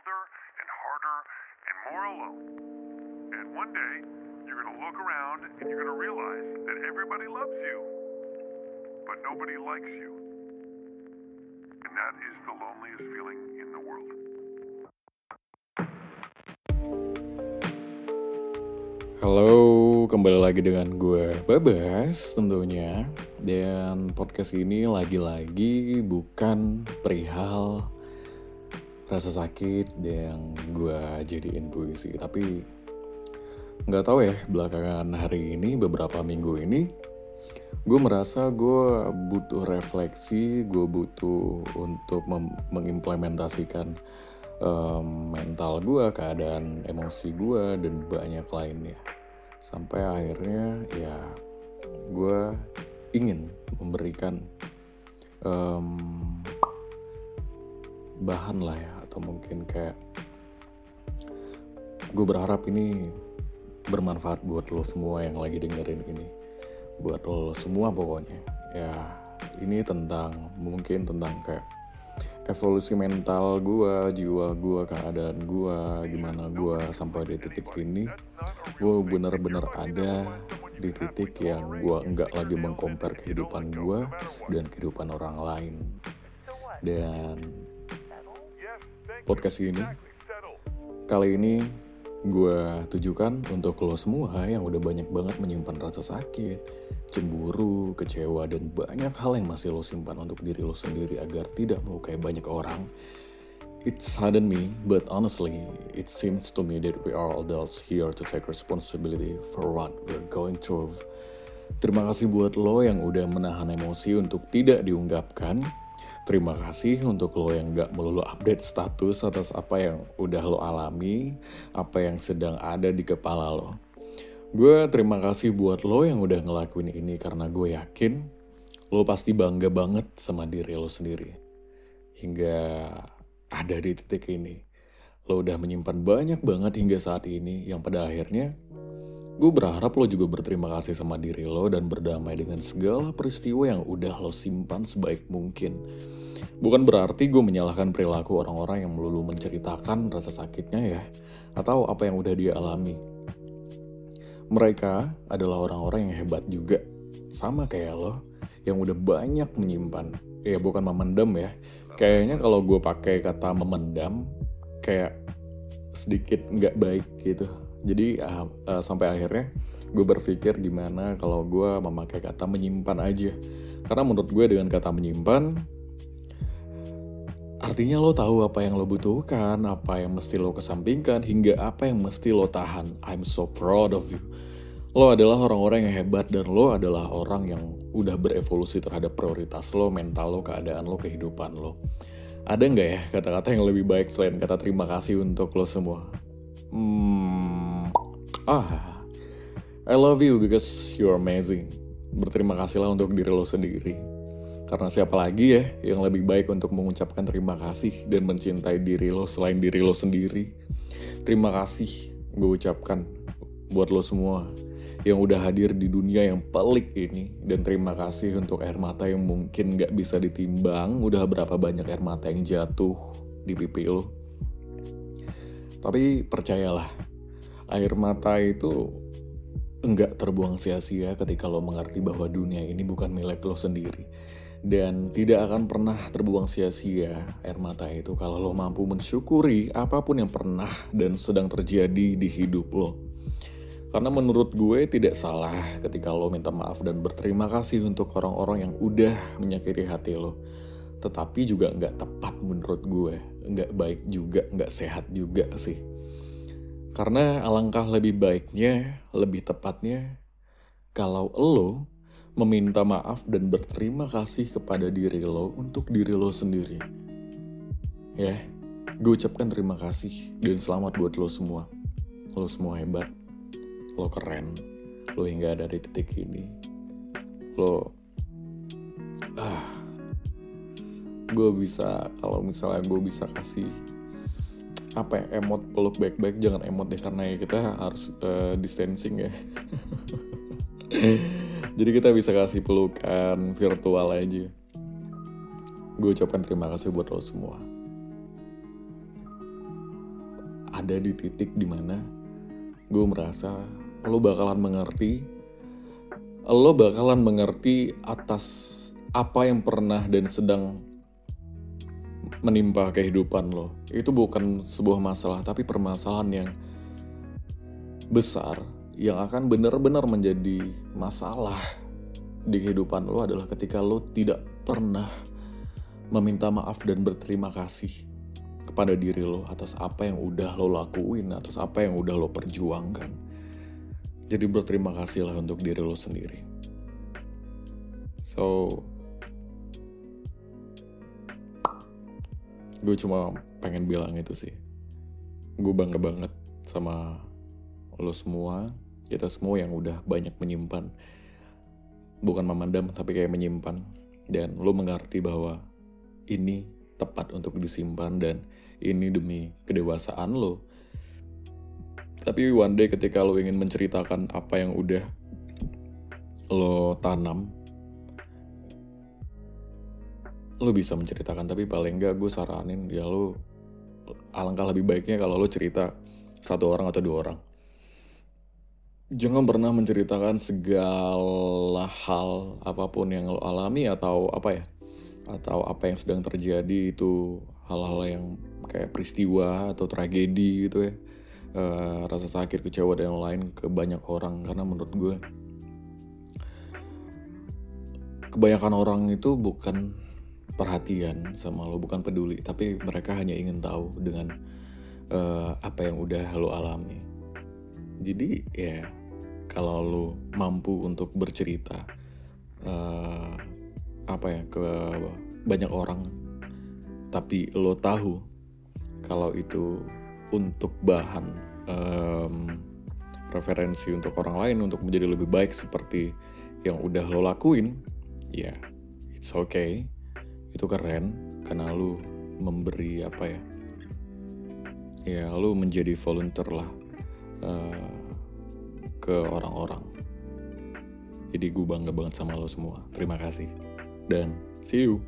older and harder and more alone. And one day, you're going to look around and you're going to realize that everybody loves you, but nobody likes you. And that is the loneliest feeling in the world. Halo, kembali lagi dengan gue Babas tentunya Dan podcast ini lagi-lagi bukan perihal rasa sakit yang gue jadiin puisi Tapi nggak tahu ya belakangan hari ini beberapa minggu ini Gue merasa gue butuh refleksi, gue butuh untuk mengimplementasikan um, mental gue, keadaan emosi gue, dan banyak lainnya. Sampai akhirnya ya gue ingin memberikan um, bahan lah ya, mungkin kayak gue berharap ini bermanfaat buat lo semua yang lagi dengerin ini. Buat lo semua pokoknya. Ya ini tentang mungkin tentang kayak evolusi mental gue, jiwa gue, keadaan gue, gimana gue sampai di titik ini, gue bener-bener ada di titik yang gue nggak lagi mengkompar kehidupan gue dan kehidupan orang lain. Dan podcast ini kali ini gue tujukan untuk lo semua yang udah banyak banget menyimpan rasa sakit, cemburu, kecewa, dan banyak hal yang masih lo simpan untuk diri lo sendiri agar tidak melukai banyak orang. It saddened me, but honestly, it seems to me that we are adults here to take responsibility for what we're going through. Terima kasih buat lo yang udah menahan emosi untuk tidak diungkapkan. Terima kasih untuk lo yang gak melulu update status atas apa yang udah lo alami, apa yang sedang ada di kepala lo. Gue terima kasih buat lo yang udah ngelakuin ini karena gue yakin lo pasti bangga banget sama diri lo sendiri. Hingga ada di titik ini. Lo udah menyimpan banyak banget hingga saat ini yang pada akhirnya gue berharap lo juga berterima kasih sama diri lo dan berdamai dengan segala peristiwa yang udah lo simpan sebaik mungkin. Bukan berarti gue menyalahkan perilaku orang-orang yang melulu menceritakan rasa sakitnya ya, atau apa yang udah dia alami mereka adalah orang-orang yang hebat juga. Sama kayak lo, yang udah banyak menyimpan. Ya bukan memendam ya. Kayaknya kalau gue pakai kata memendam, kayak sedikit nggak baik gitu. Jadi uh, uh, sampai akhirnya gue berpikir gimana kalau gue memakai kata menyimpan aja. Karena menurut gue dengan kata menyimpan, artinya lo tahu apa yang lo butuhkan, apa yang mesti lo kesampingkan, hingga apa yang mesti lo tahan. I'm so proud of you lo adalah orang-orang yang hebat dan lo adalah orang yang udah berevolusi terhadap prioritas lo, mental lo, keadaan lo, kehidupan lo. Ada nggak ya kata-kata yang lebih baik selain kata terima kasih untuk lo semua? Hmm, ah, I love you because you're amazing. Berterima kasihlah untuk diri lo sendiri. Karena siapa lagi ya yang lebih baik untuk mengucapkan terima kasih dan mencintai diri lo selain diri lo sendiri. Terima kasih gue ucapkan buat lo semua yang udah hadir di dunia yang pelik ini. Dan terima kasih untuk air mata yang mungkin gak bisa ditimbang. Udah berapa banyak air mata yang jatuh di pipi lo. Tapi percayalah, air mata itu enggak terbuang sia-sia ketika lo mengerti bahwa dunia ini bukan milik lo sendiri. Dan tidak akan pernah terbuang sia-sia air mata itu kalau lo mampu mensyukuri apa pun yang pernah dan sedang terjadi di hidup lo. Karena menurut gue tidak salah ketika lo minta maaf dan berterima kasih untuk orang-orang yang udah menyakiti hati lo. Tetapi juga nggak tepat menurut gue. Nggak baik juga, nggak sehat juga sih. Karena alangkah lebih baiknya, lebih tepatnya, kalau lo meminta maaf dan berterima kasih kepada diri lo untuk diri lo sendiri. Ya, gue ucapkan terima kasih dan selamat buat lo semua. Lo semua hebat lo keren lo hingga ada di titik ini lo ah gue bisa kalau misalnya gue bisa kasih apa ya emot peluk baik-baik jangan emot deh karena ya kita harus uh, distancing ya. Jadi kita bisa kasih pelukan virtual aja. Gue ucapkan terima kasih buat lo semua. Ada di titik di mana gue merasa lo bakalan mengerti lo bakalan mengerti atas apa yang pernah dan sedang menimpa kehidupan lo. Itu bukan sebuah masalah, tapi permasalahan yang besar yang akan benar-benar menjadi masalah di kehidupan lo adalah ketika lo tidak pernah meminta maaf dan berterima kasih kepada diri lo atas apa yang udah lo lakuin, atas apa yang udah lo perjuangkan. Jadi berterima kasihlah untuk diri lo sendiri. So, gue cuma pengen bilang itu sih. Gue bangga banget sama lo semua, kita semua yang udah banyak menyimpan. Bukan memandang, tapi kayak menyimpan. Dan lo mengerti bahwa ini tepat untuk disimpan dan ini demi kedewasaan lo. Tapi one day ketika lo ingin menceritakan apa yang udah lo tanam, lo bisa menceritakan. Tapi paling enggak gue saranin ya lo alangkah lebih baiknya kalau lo cerita satu orang atau dua orang. Jangan pernah menceritakan segala hal apa pun yang lo alami atau apa ya atau apa yang sedang terjadi itu hal-hal yang kayak peristiwa atau tragedi gitu ya uh, rasa sakit kecewa dan lain ke banyak orang karena menurut gue kebanyakan orang itu bukan perhatian sama lo bukan peduli tapi mereka hanya ingin tahu dengan uh, apa yang udah lo alami. Jadi ya kalau lo mampu untuk bercerita uh, apa ya ke banyak orang tapi lo tahu kalau itu untuk bahan um, referensi untuk orang lain untuk menjadi lebih baik seperti yang udah lo lakuin ya yeah, it's okay itu keren karena lo memberi apa ya ya lo menjadi volunteer lah uh, ke orang-orang. Jadi gue bangga banget sama lo semua. Terima kasih. Dan see you